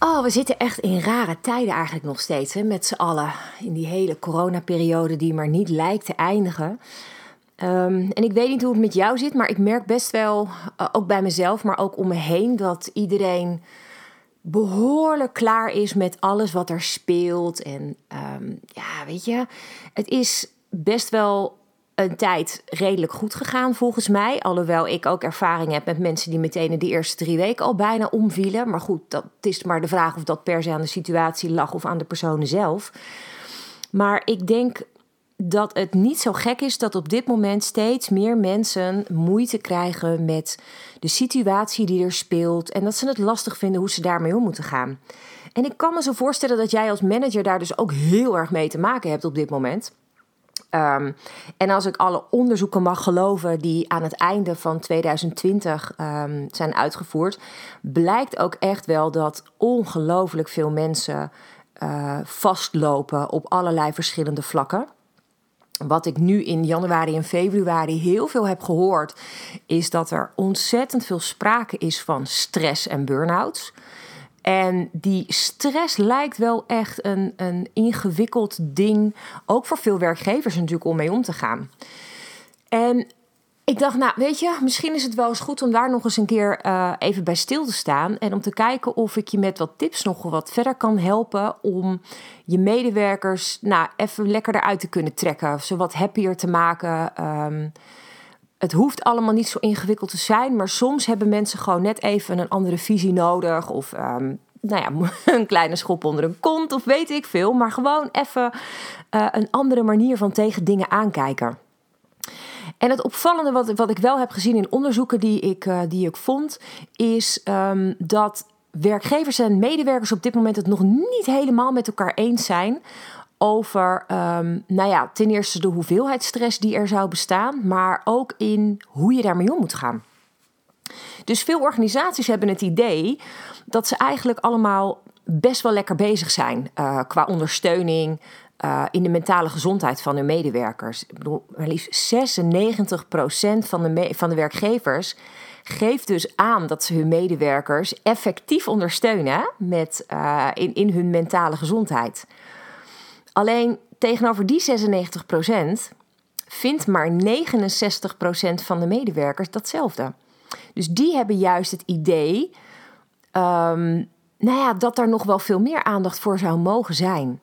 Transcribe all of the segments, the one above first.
Oh, we zitten echt in rare tijden eigenlijk nog steeds, hè, met z'n allen. In die hele coronaperiode die maar niet lijkt te eindigen. Ehm, en ik weet niet hoe het met jou zit, maar ik merk best wel, eh, ook bij mezelf, maar ook om me heen, dat iedereen behoorlijk klaar is met alles wat er speelt. En ehm, ja, weet je, het is best wel een tijd redelijk goed gegaan volgens mij. Alhoewel ik ook ervaring heb met mensen die meteen in de eerste drie weken al bijna omvielen. Maar goed, dat is maar de vraag of dat per se aan de situatie lag of aan de personen zelf. Maar ik denk dat het niet zo gek is dat op dit moment steeds meer mensen moeite krijgen met de situatie die er speelt. En dat ze het lastig vinden hoe ze daarmee om moeten gaan. En ik kan me zo voorstellen dat jij als manager daar dus ook heel erg mee te maken hebt op dit moment. Um, en als ik alle onderzoeken mag geloven die aan het einde van 2020 um, ehm, zijn uitgevoerd, blijkt ook echt wel dat ongelooflijk veel mensen uh, vastlopen op allerlei verschillende vlakken. Wat ik nu in januari en februari heel veel heb gehoord, is dat er ontzettend veel sprake is van stress en burn-outs. En die stress lijkt wel echt een, een ingewikkeld ding, ook voor veel werkgevers natuurlijk, om mee om te gaan. En ik dacht, nou weet je, misschien is het wel eens goed om daar nog eens een keer uh, even bij stil te staan. En om te kijken of ik je met wat tips nog wat verder kan helpen om je medewerkers nou, even lekker eruit te kunnen trekken. Ze wat happier te maken. Um, het hoeft allemaal niet zo ingewikkeld te zijn, maar soms hebben mensen gewoon net even een andere visie nodig. Of um, nou ja, een kleine schop onder een kont, of weet ik veel. Maar gewoon even uh, een andere manier van tegen dingen aankijken. En het opvallende wat, wat ik wel heb gezien in onderzoeken die ik, uh, die ik vond, is um, dat werkgevers en medewerkers op dit moment het nog niet helemaal met elkaar eens zijn over, um, nou ja, ten eerste de hoeveelheid stress die er zou bestaan, maar ook in hoe je daarmee om moet gaan. Dus veel organisaties hebben het idee dat ze eigenlijk allemaal best wel lekker bezig zijn uh, qua ondersteuning uh, in de mentale gezondheid van hun medewerkers. Ik bedoel, maar liefst 96% van de, van de werkgevers geeft dus aan dat ze hun medewerkers effectief ondersteunen met, in, in hun mentale gezondheid. Alleen tegenover die 96% vindt maar 69% van de medewerkers datzelfde. Dus die hebben juist het idee um, nou ja, dat er nog wel veel meer aandacht voor zou mogen zijn.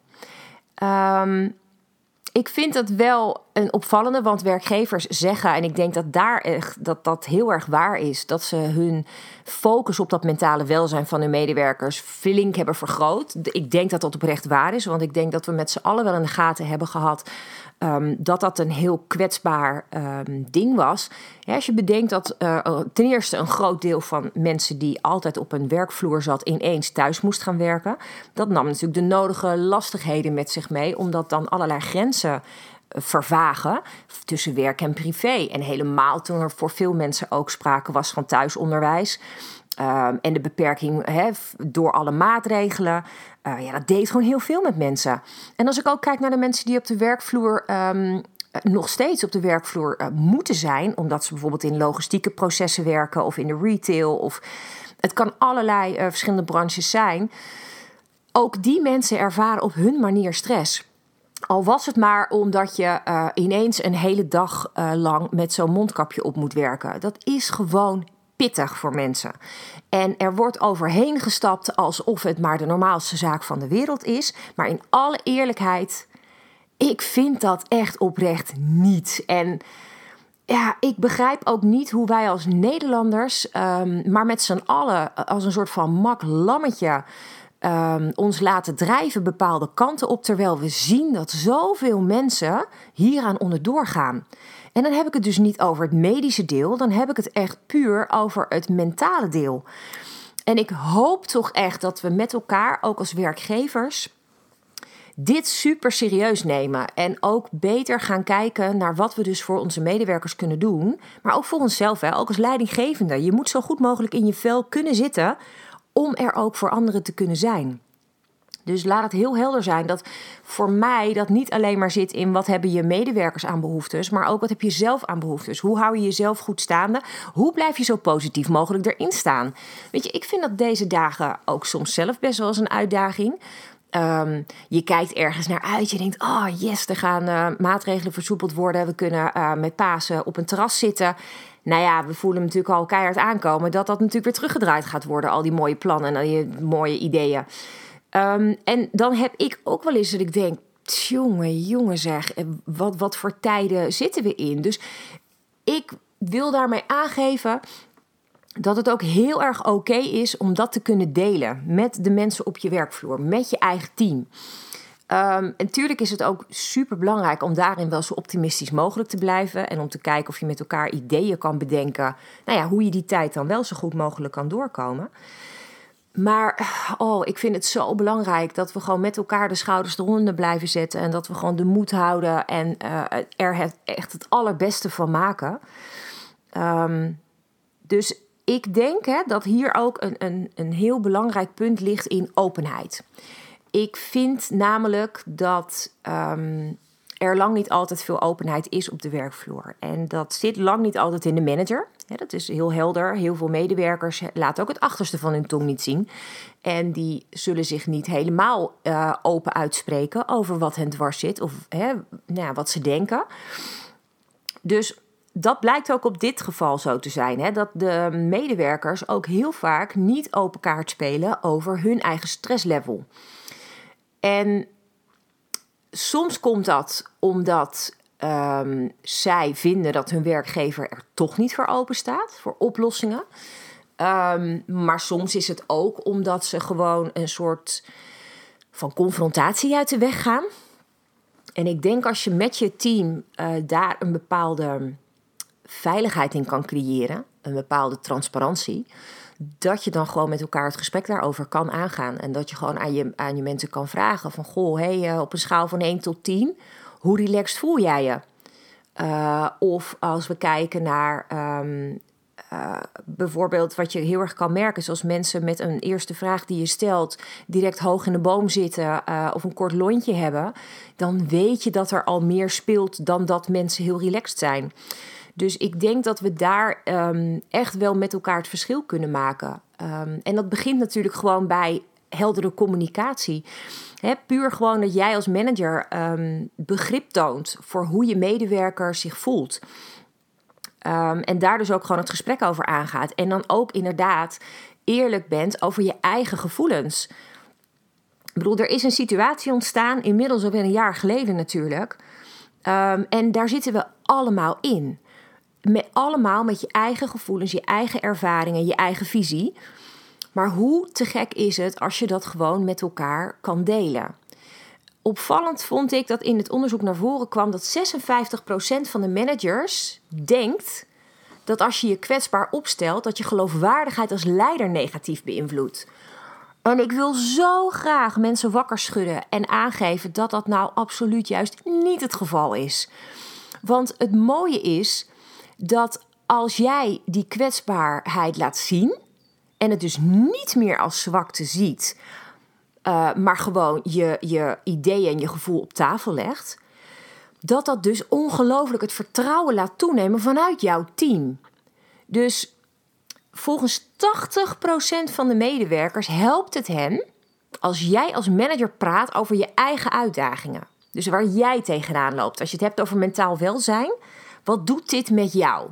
Um, ik vind dat wel een opvallende, want werkgevers zeggen, en ik denk dat daar echt dat dat heel erg waar is, dat ze hun focus op dat mentale welzijn van hun medewerkers flink hebben vergroot. Ik denk dat dat oprecht waar is, want ik denk dat we met z'n allen wel in de gaten hebben gehad um, dat dat een heel kwetsbaar um, ding was. Ja, als je bedenkt dat uh, ten eerste een groot deel van mensen die altijd op een werkvloer zat, ineens thuis moest gaan werken. Dat nam natuurlijk de nodige lastigheden met zich mee, omdat dan allerlei grenzen eh, vervagen tussen werk en privé. En helemaal toen er voor veel mensen ook sprake was van thuisonderwijs. Um, en de beperking door alle maatregelen. Uh, ja, dat deed gewoon heel veel met mensen. En als ik ook kijk naar de mensen die op de werkvloer. Um, nog steeds op de werkvloer uh, moeten zijn, omdat ze bijvoorbeeld in logistieke processen werken of in de retail, of het kan allerlei verschillende branches zijn. Ook die mensen ervaren op hun manier stress. Al was het maar omdat je uh, ineens een hele dag uh, lang met zo'n mondkapje op moet werken. Dat is gewoon pittig voor mensen. En er wordt overheen gestapt alsof het maar de normaalste zaak van de wereld is. Maar in alle eerlijkheid, ik vind dat echt oprecht niet. En ja, ik begrijp ook niet hoe wij als Nederlanders, um, maar met z'n allen als een soort van mak lammetje um, ons laten drijven bepaalde kanten op, terwijl we zien dat zoveel mensen hieraan onderdoor gaan. En dan heb ik het dus niet over het medische deel, dan heb ik het echt puur over het mentale deel. En ik hoop toch echt dat we met elkaar, ook als werkgevers, dit super serieus nemen. En ook beter gaan kijken naar wat we dus voor onze medewerkers kunnen doen. Maar ook voor onszelf, hè, ook als leidinggevende. Je moet zo goed mogelijk in je vel kunnen zitten om er ook voor anderen te kunnen zijn. Dus laat het heel helder zijn dat voor mij dat niet alleen maar zit in wat hebben je medewerkers aan behoeftes, maar ook wat heb je zelf aan behoeftes. Hoe hou je jezelf goed staande? Hoe blijf je zo positief mogelijk erin staan? Weet je, ik vind dat deze dagen ook soms zelf best wel eens een uitdaging. Ehm, je kijkt ergens naar uit. Je denkt, oh yes, er gaan uh, maatregelen versoepeld worden. We kunnen uh, met Pasen op een terras zitten. Nou ja, we voelen natuurlijk al keihard aankomen dat dat natuurlijk weer teruggedraaid gaat worden. Al die mooie plannen en al die mooie ideeën. Um, en dan heb ik ook wel eens dat ik denk, jongen, jongen zeg, eh, wat, wat voor tijden zitten we in? Dus ik wil daarmee aangeven dat het ook heel erg oké is om dat te kunnen delen met de mensen op je werkvloer, met je eigen team. Um, en natuurlijk is het ook super belangrijk om daarin wel zo optimistisch mogelijk te blijven. En om te kijken of je met elkaar ideeën kan bedenken. Nou ja, hoe je die tijd dan wel zo goed mogelijk kan doorkomen. Maar oh, ik vind het zo belangrijk dat we gewoon met elkaar de schouders eronder blijven zetten. En dat we gewoon de moed houden en uh, er echt het allerbeste van maken. Um, dus ik denk hè, dat hier ook een, een, een heel belangrijk punt ligt in openheid. Ik vind namelijk dat um, er lang niet altijd veel openheid is op de werkvloer. En dat zit lang niet altijd in de manager. dat is heel helder. Heel veel medewerkers laten ook het achterste van hun tong niet zien. En die zullen zich niet helemaal uh, open uitspreken over wat hen dwars zit of nou ja, wat ze denken. Dus dat blijkt ook op dit geval zo te zijn. Hè? Dat de medewerkers ook heel vaak niet open kaart spelen over hun eigen stresslevel. En soms komt dat omdat um, zij vinden dat hun werkgever er toch niet voor open staat, voor oplossingen. Um, maar soms is het ook omdat ze gewoon een soort van confrontatie uit de weg gaan. En ik denk als je met je team uh, daar een bepaalde veiligheid in kan creëren, een bepaalde transparantie, dat je dan gewoon met elkaar het gesprek daarover kan aangaan. En dat je gewoon aan je, aan je mensen kan vragen van, goh, hey, uh, op een schaal van 1 tot 10, hoe relaxed voel jij je? Uh, of als we kijken naar um, uh, bijvoorbeeld wat je heel erg kan merken, zoals mensen met een eerste vraag die je stelt, direct hoog in de boom zitten of een kort lontje hebben, dan weet je dat er al meer speelt dan dat mensen heel relaxed zijn. Dus ik denk dat we daar um, echt wel met elkaar het verschil kunnen maken. Um, en dat begint natuurlijk gewoon bij heldere communicatie. Puur gewoon dat jij als manager um, begrip toont voor hoe je medewerker zich voelt. En daar dus ook gewoon het gesprek over aangaat. En dan ook inderdaad eerlijk bent over je eigen gevoelens. Ik bedoel, er is een situatie ontstaan, inmiddels alweer een jaar geleden natuurlijk. En daar zitten we allemaal in met, allemaal met je eigen gevoelens, je eigen ervaringen, je eigen visie. Maar hoe te gek is het als je dat gewoon met elkaar kan delen? Opvallend vond ik dat in het onderzoek naar voren kwam dat 56% van de managers denkt dat als je je kwetsbaar opstelt, dat je geloofwaardigheid als leider negatief beïnvloedt. En ik wil zo graag mensen wakker schudden en aangeven dat dat nou absoluut juist niet het geval is. Want het mooie is dat als jij die kwetsbaarheid laat zien en het dus niet meer als zwakte ziet, uh, maar gewoon je, je ideeën en je gevoel op tafel legt, dat dat dus ongelooflijk het vertrouwen laat toenemen vanuit jouw team. Dus volgens 80% van de medewerkers helpt het hen als jij als manager praat over je eigen uitdagingen. Dus waar jij tegenaan loopt. Als je het hebt over mentaal welzijn, wat doet dit met jou?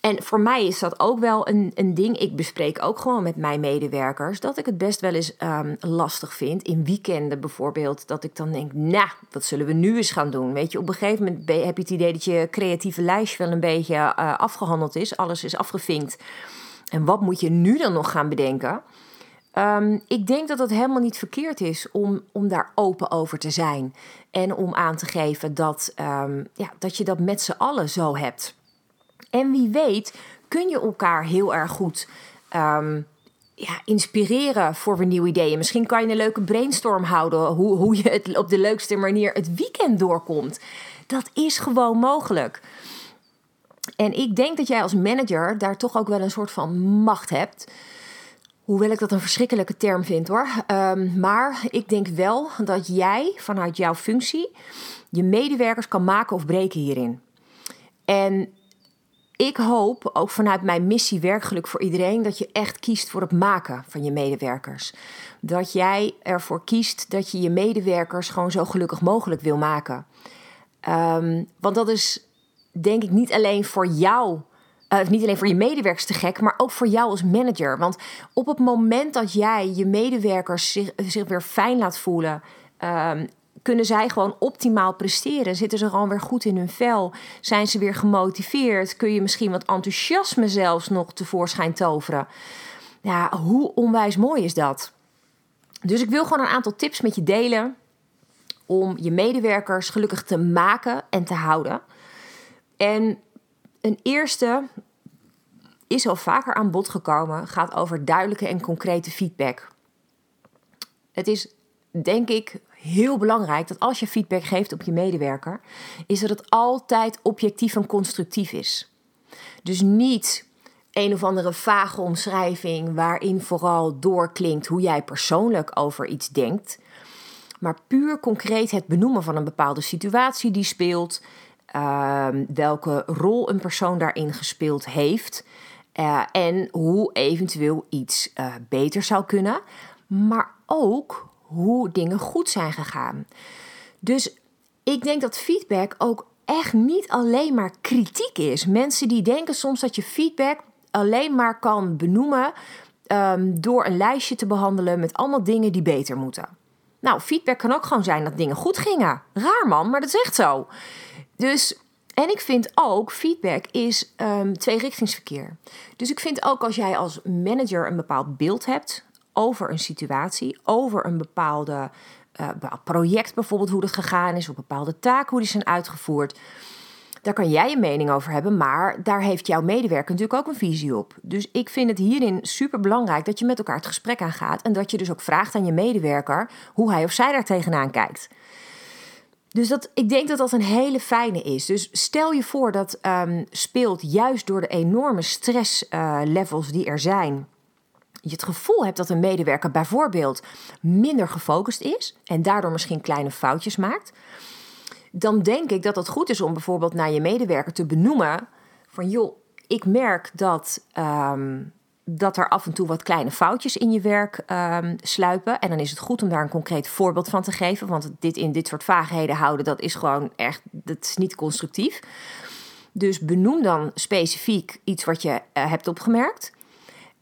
En voor mij is dat ook wel een, een ding. Ik bespreek ook gewoon met mijn medewerkers dat ik het best wel eens um, lastig vind. In weekenden bijvoorbeeld, dat ik dan denk, nou, wat zullen we nu eens gaan doen? Weet je, op een gegeven moment heb je het idee dat je creatieve lijst wel een beetje uh, afgehandeld is. Alles is afgevinkt. En wat moet je nu dan nog gaan bedenken? Um, ik denk dat het helemaal niet verkeerd is om, om daar open over te zijn. En om aan te geven dat, um, ja, dat je dat met z'n allen zo hebt. En wie weet kun je elkaar heel erg goed um, ja, inspireren voor weer nieuwe ideeën. Misschien kan je een leuke brainstorm houden hoe, hoe je het op de leukste manier het weekend doorkomt. Dat is gewoon mogelijk. En ik denk dat jij als manager daar toch ook wel een soort van macht hebt. Hoewel ik dat een verschrikkelijke term vind hoor. Ehm, maar ik denk wel dat jij vanuit jouw functie je medewerkers kan maken of breken hierin. En ik hoop, ook vanuit mijn missie Werkgeluk voor iedereen, dat je echt kiest voor het maken van je medewerkers. Dat jij ervoor kiest dat je je medewerkers gewoon zo gelukkig mogelijk wil maken. Ehm, want dat is denk ik niet alleen voor jou, uh, niet alleen voor je medewerkers te gek, maar ook voor jou als manager. Want op het moment dat jij je medewerkers zich, weer fijn laat voelen. Um, kunnen zij gewoon optimaal presteren? Zitten ze gewoon weer goed in hun vel? Zijn ze weer gemotiveerd? Kun je misschien wat enthousiasme zelfs nog tevoorschijn toveren? Ja, hoe onwijs mooi is dat? Dus ik wil gewoon een aantal tips met je delen om je medewerkers gelukkig te maken en te houden. En een eerste is al vaker aan bod gekomen, gaat over duidelijke en concrete feedback. Het is denk ik heel belangrijk dat als je feedback geeft op je medewerker, is dat het altijd objectief en constructief is. Dus niet een of andere vage omschrijving waarin vooral doorklinkt hoe jij persoonlijk over iets denkt, maar puur concreet het benoemen van een bepaalde situatie die speelt, welke rol een persoon daarin gespeeld heeft uh, en hoe eventueel iets uh, beter zou kunnen, maar ook hoe dingen goed zijn gegaan. Dus ik denk dat feedback ook echt niet alleen maar kritiek is. Mensen die denken soms dat je feedback alleen maar kan benoemen um, door een lijstje te behandelen met allemaal dingen die beter moeten. Nou, feedback kan ook gewoon zijn dat dingen goed gingen. Raar man, maar dat is echt zo. Dus, en ik vind ook, feedback is um, tweerichtingsverkeer. Dus ik vind ook als jij als manager een bepaald beeld hebt over een situatie, over een bepaalde uh, project bijvoorbeeld, hoe dat gegaan is, of bepaalde taken, hoe die zijn uitgevoerd. Daar kan jij je mening over hebben, maar daar heeft jouw medewerker natuurlijk ook een visie op. Dus ik vind het hierin super belangrijk dat je met elkaar het gesprek aangaat en dat je dus ook vraagt aan je medewerker hoe hij of zij daar tegenaan kijkt. Dus dat, ik denk dat dat een hele fijne is. Dus stel je voor dat um, speelt juist door de enorme stresslevels uh, die er zijn je het gevoel hebt dat een medewerker bijvoorbeeld minder gefocust is en daardoor misschien kleine foutjes maakt, dan denk ik dat het goed is om bijvoorbeeld naar je medewerker te benoemen van joh, ik merk dat, um, dat er af en toe wat kleine foutjes in je werk um, sluipen. En dan is het goed om daar een concreet voorbeeld van te geven. Want dit in dit soort vaagheden houden, dat is gewoon echt, dat is niet constructief. Dus benoem dan specifiek iets wat je uh, hebt opgemerkt.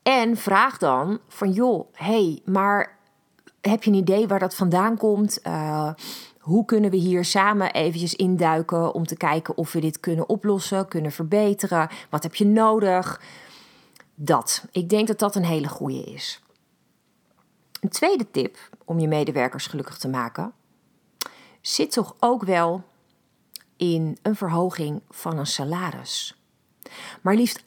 En vraag dan van joh, hey, maar heb je een idee waar dat vandaan komt? Uh, hoe kunnen we hier samen eventjes induiken om te kijken of we dit kunnen oplossen, kunnen verbeteren? Wat heb je nodig? Dat. Ik denk dat dat een hele goede is. Een tweede tip om je medewerkers gelukkig te maken zit toch ook wel in een verhoging van een salaris. Maar liefst 48%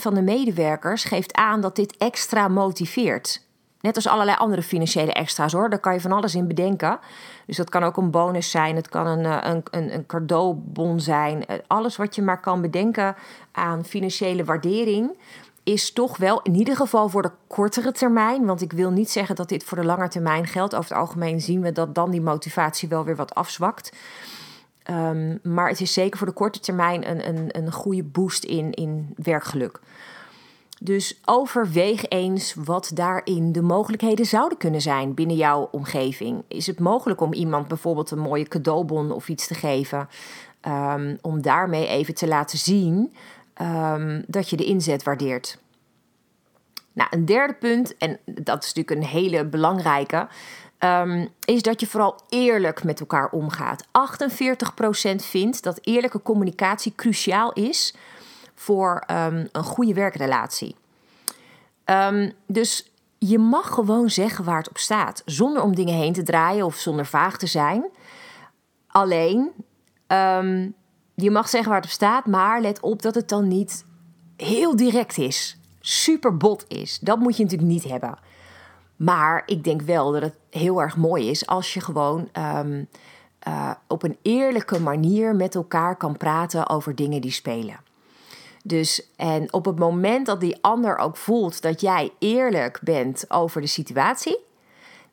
van de medewerkers geeft aan dat dit extra motiveert. Net als allerlei andere financiële extra's hoor. Daar kan je van alles in bedenken. Dus dat kan ook een bonus zijn. Het kan een, eh, een, een, een cadeaubon zijn. Eh, alles wat je maar kan bedenken aan financiële waardering. Is toch wel in ieder geval voor de kortere termijn. Want ik wil niet zeggen dat dit voor de lange termijn geldt. Over het algemeen zien we dat dan die motivatie wel weer wat afzwakt. Um, maar het is zeker voor de korte termijn een, een, een goede boost in, in werkgeluk. Dus overweeg eens wat daarin de mogelijkheden zouden kunnen zijn binnen jouw omgeving. Is het mogelijk om iemand bijvoorbeeld een mooie cadeaubon of iets te geven? Um, om daarmee even te laten zien um, dat je de inzet waardeert. Nou, een derde punt, en dat is natuurlijk een hele belangrijke, um, is dat je vooral eerlijk met elkaar omgaat. 48% vindt dat eerlijke communicatie cruciaal is voor um, een goede werkrelatie. Um, dus je mag gewoon zeggen waar het op staat, zonder om dingen heen te draaien of zonder vaag te zijn. Alleen, je mag zeggen waar het op staat, maar let op dat het dan niet heel direct is. super bot is. Dat moet je natuurlijk niet hebben. Maar ik denk wel dat het heel erg mooi is als je gewoon ehm, eh, op een eerlijke manier met elkaar kan praten over dingen die spelen. Dus en op het moment dat die ander ook voelt dat jij eerlijk bent over de situatie,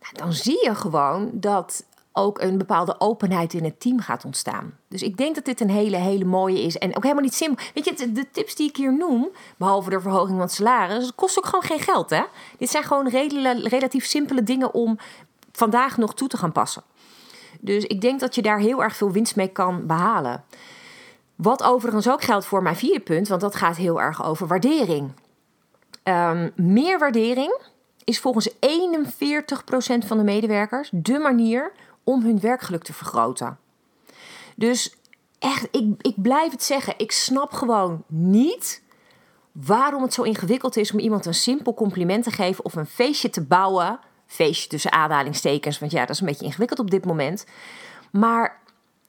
nou, dan zie je gewoon dat ook een bepaalde openheid in het team gaat ontstaan. Dus ik denk dat dit een hele, hele mooie is. En ook helemaal niet simpel. Weet je, de tips die ik hier noem, behalve de verhoging van het salaris, kost ook gewoon geen geld. Hè? Dit zijn gewoon relatief simpele dingen om vandaag nog toe te gaan passen. Dus ik denk dat je daar heel erg veel winst mee kan behalen. Wat overigens ook geldt voor mijn vierde punt, want dat gaat heel erg over waardering. Um, meer waardering is volgens 41% van de medewerkers de manier om hun werkgeluk te vergroten. Dus echt, ik, ik blijf het zeggen, ik snap gewoon niet waarom het zo ingewikkeld is om iemand een simpel compliment te geven of een feestje te bouwen. Feestje tussen aanhalingstekens, want ja, dat is een beetje ingewikkeld op dit moment. Maar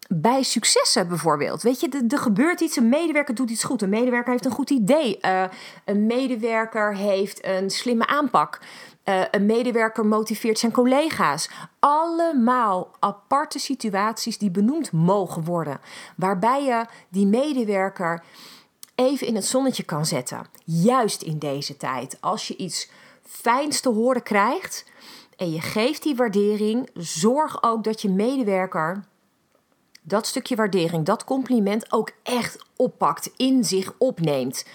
bij successen bijvoorbeeld. Weet je, er gebeurt iets, een medewerker doet iets goed. Een medewerker heeft een goed idee. Uh, een medewerker heeft een slimme aanpak. Uh, een medewerker motiveert zijn collega's. Allemaal aparte situaties die benoemd mogen worden. Waarbij je die medewerker even in het zonnetje kan zetten. Juist in deze tijd. Als je iets fijns te horen krijgt en je geeft die waardering, zorg ook dat je medewerker dat stukje waardering, dat compliment ook echt oppakt, in zich opneemt.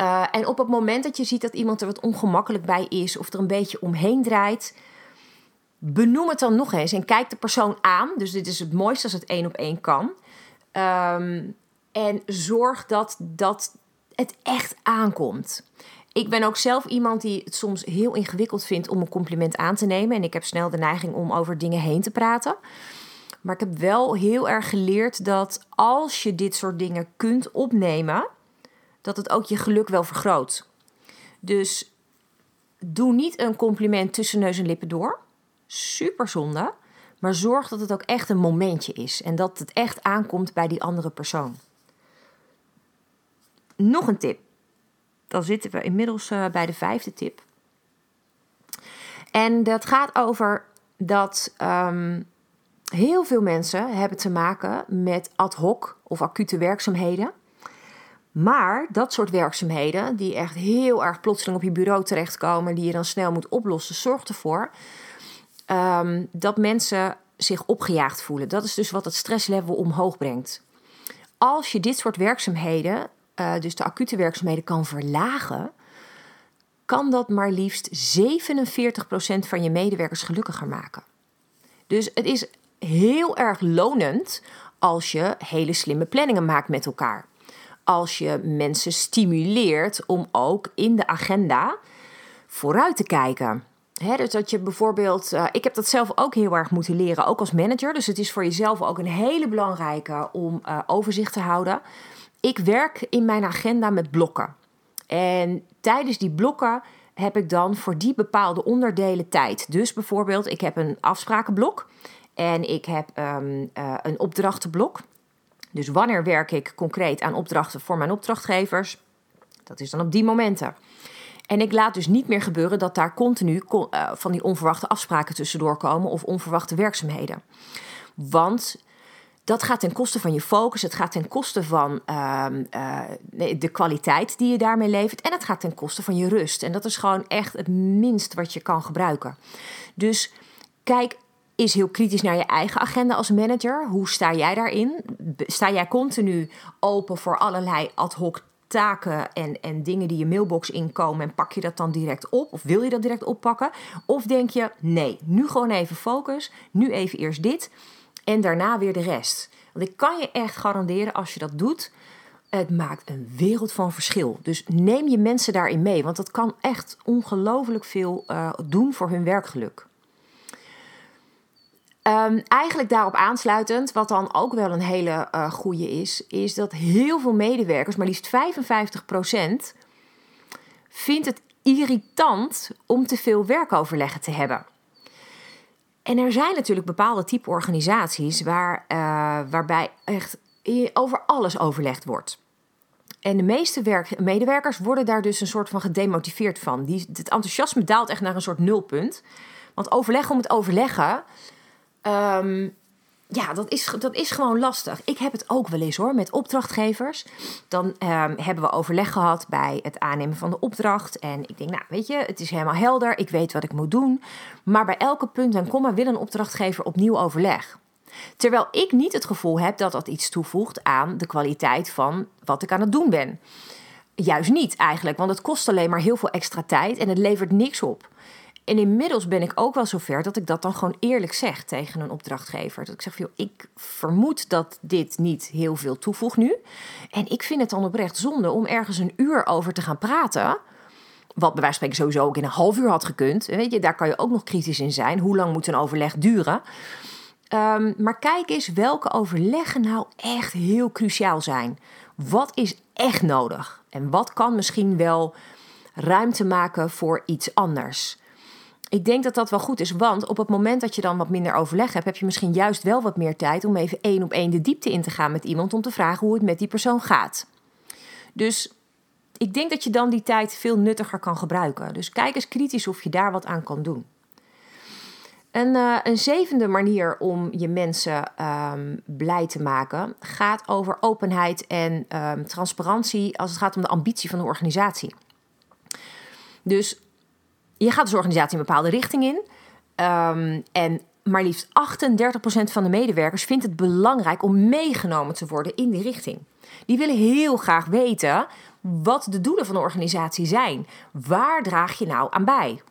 Uh, en op het moment dat je ziet dat iemand er wat ongemakkelijk bij is of er een beetje omheen draait, benoem het dan nog eens en kijk de persoon aan. Dus dit is het mooiste als het één op één kan. Um, en zorg dat, dat het echt aankomt. Ik ben ook zelf iemand die het soms heel ingewikkeld vindt om een compliment aan te nemen. En ik heb snel de neiging om over dingen heen te praten. Maar ik heb wel heel erg geleerd dat als je dit soort dingen kunt opnemen, dat het ook je geluk wel vergroot. Dus doe niet een compliment tussen neus en lippen door. Super zonde. Maar zorg dat het ook echt een momentje is. En dat het echt aankomt bij die andere persoon. Nog een tip. Dan zitten we inmiddels uh, bij de vijfde tip. En dat gaat over dat um, heel veel mensen hebben te maken met ad hoc of acute werkzaamheden. Maar dat soort werkzaamheden, die echt heel erg plotseling op je bureau terechtkomen, die je dan snel moet oplossen, zorgt ervoor um, dat mensen zich opgejaagd voelen. Dat is dus wat het stresslevel omhoog brengt. Als je dit soort werkzaamheden, uh, dus de acute werkzaamheden, kan verlagen, kan dat maar liefst 47% van je medewerkers gelukkiger maken. Dus het is heel erg lonend als je hele slimme planningen maakt met elkaar. Als je mensen stimuleert om ook in de agenda vooruit te kijken. dus dat je bijvoorbeeld, uh, ik heb dat zelf ook heel erg moeten leren, ook als manager. Dus het is voor jezelf ook een hele belangrijke om uh, overzicht te houden. Ik werk in mijn agenda met blokken. En tijdens die blokken heb ik dan voor die bepaalde onderdelen tijd. Dus bijvoorbeeld, ik heb een afsprakenblok. En ik heb um, uh, een opdrachtenblok. Dus wanneer werk ik concreet aan opdrachten voor mijn opdrachtgevers? Dat is dan op die momenten. En ik laat dus niet meer gebeuren dat daar continu uh, van die onverwachte afspraken tussendoor komen of onverwachte werkzaamheden. Want dat gaat ten koste van je focus, het gaat ten koste van uh, uh, de kwaliteit die je daarmee levert en het gaat ten koste van je rust. En dat is gewoon echt het minst wat je kan gebruiken. Dus kijk is heel kritisch naar je eigen agenda als manager. Hoe sta jij daarin? Sta jij continu open voor allerlei ad hoc taken en, en dingen die je mailbox inkomen en pak je dat dan direct op? Of wil je dat direct oppakken? Of denk je, nee, nu gewoon even focus, nu even eerst dit en daarna weer de rest. Want ik kan je echt garanderen, als je dat doet, het maakt een wereld van verschil. Dus neem je mensen daarin mee, want dat kan echt ongelooflijk veel uh, doen voor hun werkgeluk. Um, eigenlijk daarop aansluitend, wat dan ook wel een hele uh, goede is, is dat heel veel medewerkers, maar liefst 55%, vindt het irritant om te veel werkoverleggen te hebben. En er zijn natuurlijk bepaalde type organisaties waar, uh, waarbij echt over alles overlegd wordt. En de meeste werk, medewerkers worden daar dus een soort van gedemotiveerd van. Die, het enthousiasme daalt echt naar een soort nulpunt. Want overleg om het overleggen, ehm, ja, dat is, dat is gewoon lastig. Ik heb het ook wel eens hoor, met opdrachtgevers. Dan ehm, hebben we overleg gehad bij het aannemen van de opdracht. En ik denk, nou weet je, het is helemaal helder. Ik weet wat ik moet doen. Maar bij elke punt en komma wil een opdrachtgever opnieuw overleg. Terwijl ik niet het gevoel heb dat dat iets toevoegt aan de kwaliteit van wat ik aan het doen ben. Juist niet eigenlijk, want het kost alleen maar heel veel extra tijd en het levert niks op. En inmiddels ben ik ook wel zover dat ik dat dan gewoon eerlijk zeg tegen een opdrachtgever. Dat ik zeg, joh, ik vermoed dat dit niet heel veel toevoegt nu. En ik vind het dan oprecht zonde om ergens een uur over te gaan praten. Wat bij wijze van spreken sowieso ook in een half uur had gekund. Weet je, daar kan je ook nog kritisch in zijn. Hoe lang moet een overleg duren? Um, maar kijk eens welke overleggen nou echt heel cruciaal zijn. Wat is echt nodig? En wat kan misschien wel ruimte maken voor iets anders? Ik denk dat dat wel goed is, want op het moment dat je dan wat minder overleg hebt, heb je misschien juist wel wat meer tijd om even één op één de diepte in te gaan met iemand om te vragen hoe het met die persoon gaat. Dus ik denk dat je dan die tijd veel nuttiger kan gebruiken. Dus kijk eens kritisch of je daar wat aan kan doen. Een, uh, een zevende manier om je mensen um, blij te maken gaat over openheid en um, transparantie als het gaat om de ambitie van de organisatie. Dus je gaat als organisatie een bepaalde richting in. Um, en maar liefst 38% van de medewerkers vindt het belangrijk om meegenomen te worden in die richting. Die willen heel graag weten wat de doelen van de organisatie zijn. Waar draag je nou aan bij?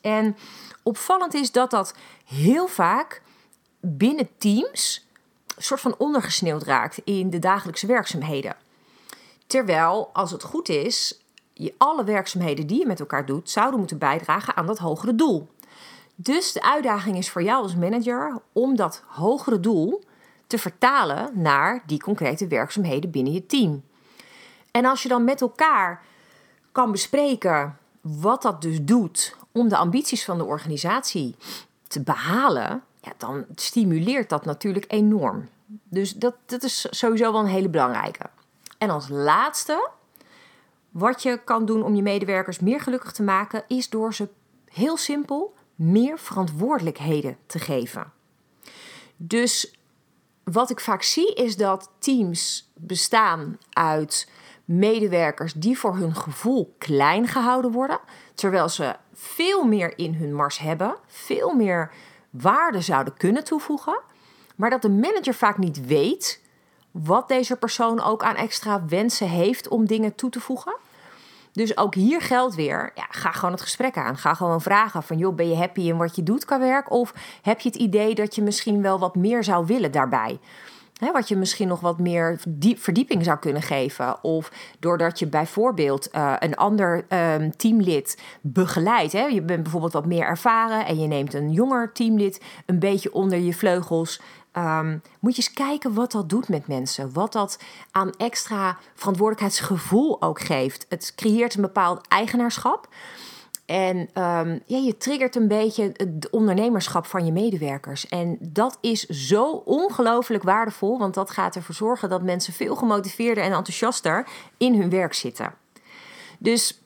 En opvallend is dat dat heel vaak binnen teams een soort van ondergesneeuwd raakt in de dagelijkse werkzaamheden. Terwijl, als het goed is, je alle werkzaamheden die je met elkaar doet, zouden moeten bijdragen aan dat hogere doel. Dus de uitdaging is voor jou als manager om dat hogere doel te vertalen naar die concrete werkzaamheden binnen je team. En als je dan met elkaar kan bespreken wat dat dus doet om de ambities van de organisatie te behalen, ja, dan stimuleert dat natuurlijk enorm. Dus dat, dat is sowieso wel een hele belangrijke. En als laatste, wat je kan doen om je medewerkers meer gelukkig te maken, is door ze heel simpel meer verantwoordelijkheden te geven. Dus wat ik vaak zie is dat teams bestaan uit medewerkers die voor hun gevoel klein gehouden worden, terwijl ze veel meer in hun mars hebben, veel meer waarde zouden kunnen toevoegen, maar dat de manager vaak niet weet wat deze persoon ook aan extra wensen heeft om dingen toe te voegen. Dus ook hier geldt weer, ja, ga gewoon het gesprek aan. Ga gewoon vragen van, joh, ben je happy in wat je doet qua werk? Of heb je het idee dat je misschien wel wat meer zou willen daarbij? wat je misschien nog wat meer verdieping zou kunnen geven. Of doordat je bijvoorbeeld uh, een ander um, teamlid begeleidt. Hè? Je bent bijvoorbeeld wat meer ervaren en je neemt een jonger teamlid een beetje onder je vleugels. Um, moet je eens kijken wat dat doet met mensen. Wat dat aan extra verantwoordelijkheidsgevoel ook geeft. Het creëert een bepaald eigenaarschap. En um, ja, je triggert een beetje het ondernemerschap van je medewerkers. En dat is zo ongelooflijk waardevol, want dat gaat ervoor zorgen dat mensen veel gemotiveerder en enthousiaster in hun werk zitten. Dus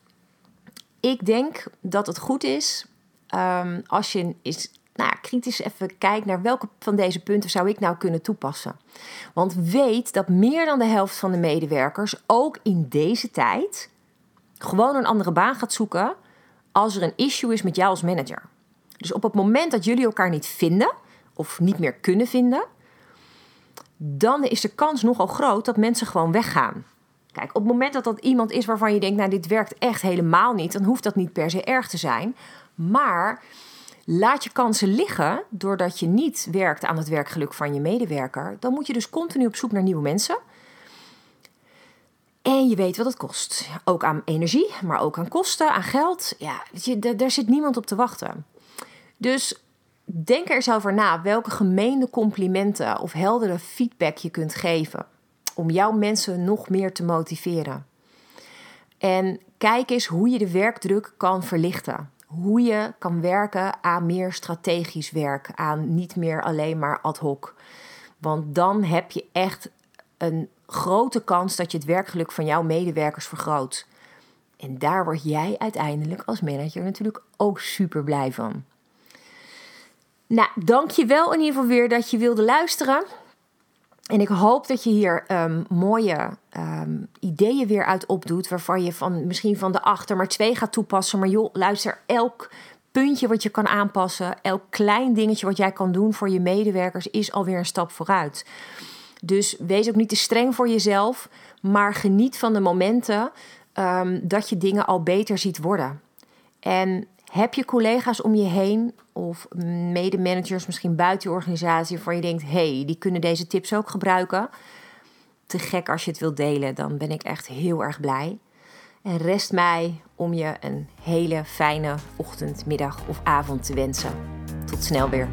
ik denk dat het goed is um, als je is, nou, kritisch even kijkt naar welke van deze punten zou ik nou kunnen toepassen. Want weet dat meer dan de helft van de medewerkers ook in deze tijd gewoon een andere baan gaat zoeken als er een issue is met jou als manager. Dus op het moment dat jullie elkaar niet vinden of niet meer kunnen vinden, dan is de kans nogal groot dat mensen gewoon weggaan. Kijk, op het moment dat dat iemand is waarvan je denkt, nou dit werkt echt helemaal niet, dan hoeft dat niet per se erg te zijn. Maar laat je kansen liggen doordat je niet werkt aan het werkgeluk van je medewerker, dan moet je dus continu op zoek naar nieuwe mensen. En je weet wat het kost. Ook aan energie, maar ook aan kosten, aan geld. Ja, je, daar zit niemand op te wachten. Dus denk er eens over na welke gemeende complimenten of heldere feedback je kunt geven. Om jouw mensen nog meer te motiveren. En kijk eens hoe je de werkdruk kan verlichten. Hoe je kan werken aan meer strategisch werk, aan niet meer alleen maar ad hoc. Want dan heb je echt een grote kans dat je het werkgeluk van jouw medewerkers vergroot. En daar word jij uiteindelijk als manager natuurlijk ook super blij van. Nou, dank je wel in ieder geval weer dat je wilde luisteren. En ik hoop dat je hier um, mooie um, ideeën weer uit opdoet. Waarvan je van, misschien van de achter maar twee gaat toepassen. Maar joh, luister, elk puntje wat je kan aanpassen. Elk klein dingetje wat jij kan doen voor je medewerkers is alweer een stap vooruit. Dus wees ook niet te streng voor jezelf. Maar geniet van de momenten um, dat je dingen al beter ziet worden. En heb je collega's om je heen of medemanagers misschien buiten je organisatie waarvan je denkt: hey, die kunnen deze tips ook gebruiken? Te gek als je het wilt delen, dan ben ik echt heel erg blij. En rest mij om je een hele fijne ochtend, middag of avond te wensen. Tot snel weer.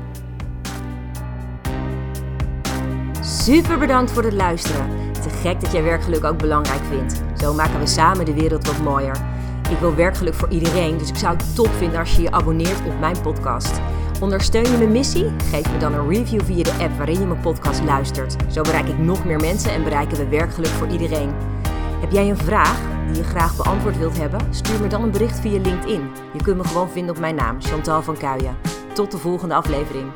Super bedankt voor het luisteren. Te gek dat jij werkgeluk ook belangrijk vindt. Zo maken we samen de wereld wat mooier. Ik wil werkgeluk voor iedereen, dus ik zou het top vinden als je je abonneert op mijn podcast. Ondersteun je mijn missie? Geef me dan een review via de app waarin je mijn podcast luistert. Zo bereik ik nog meer mensen en bereiken we werkgeluk voor iedereen. Heb jij een vraag die je graag beantwoord wilt hebben? Stuur me dan een bericht via LinkedIn. Je kunt me gewoon vinden op mijn naam, Chantal van Kuijen. Tot de volgende aflevering.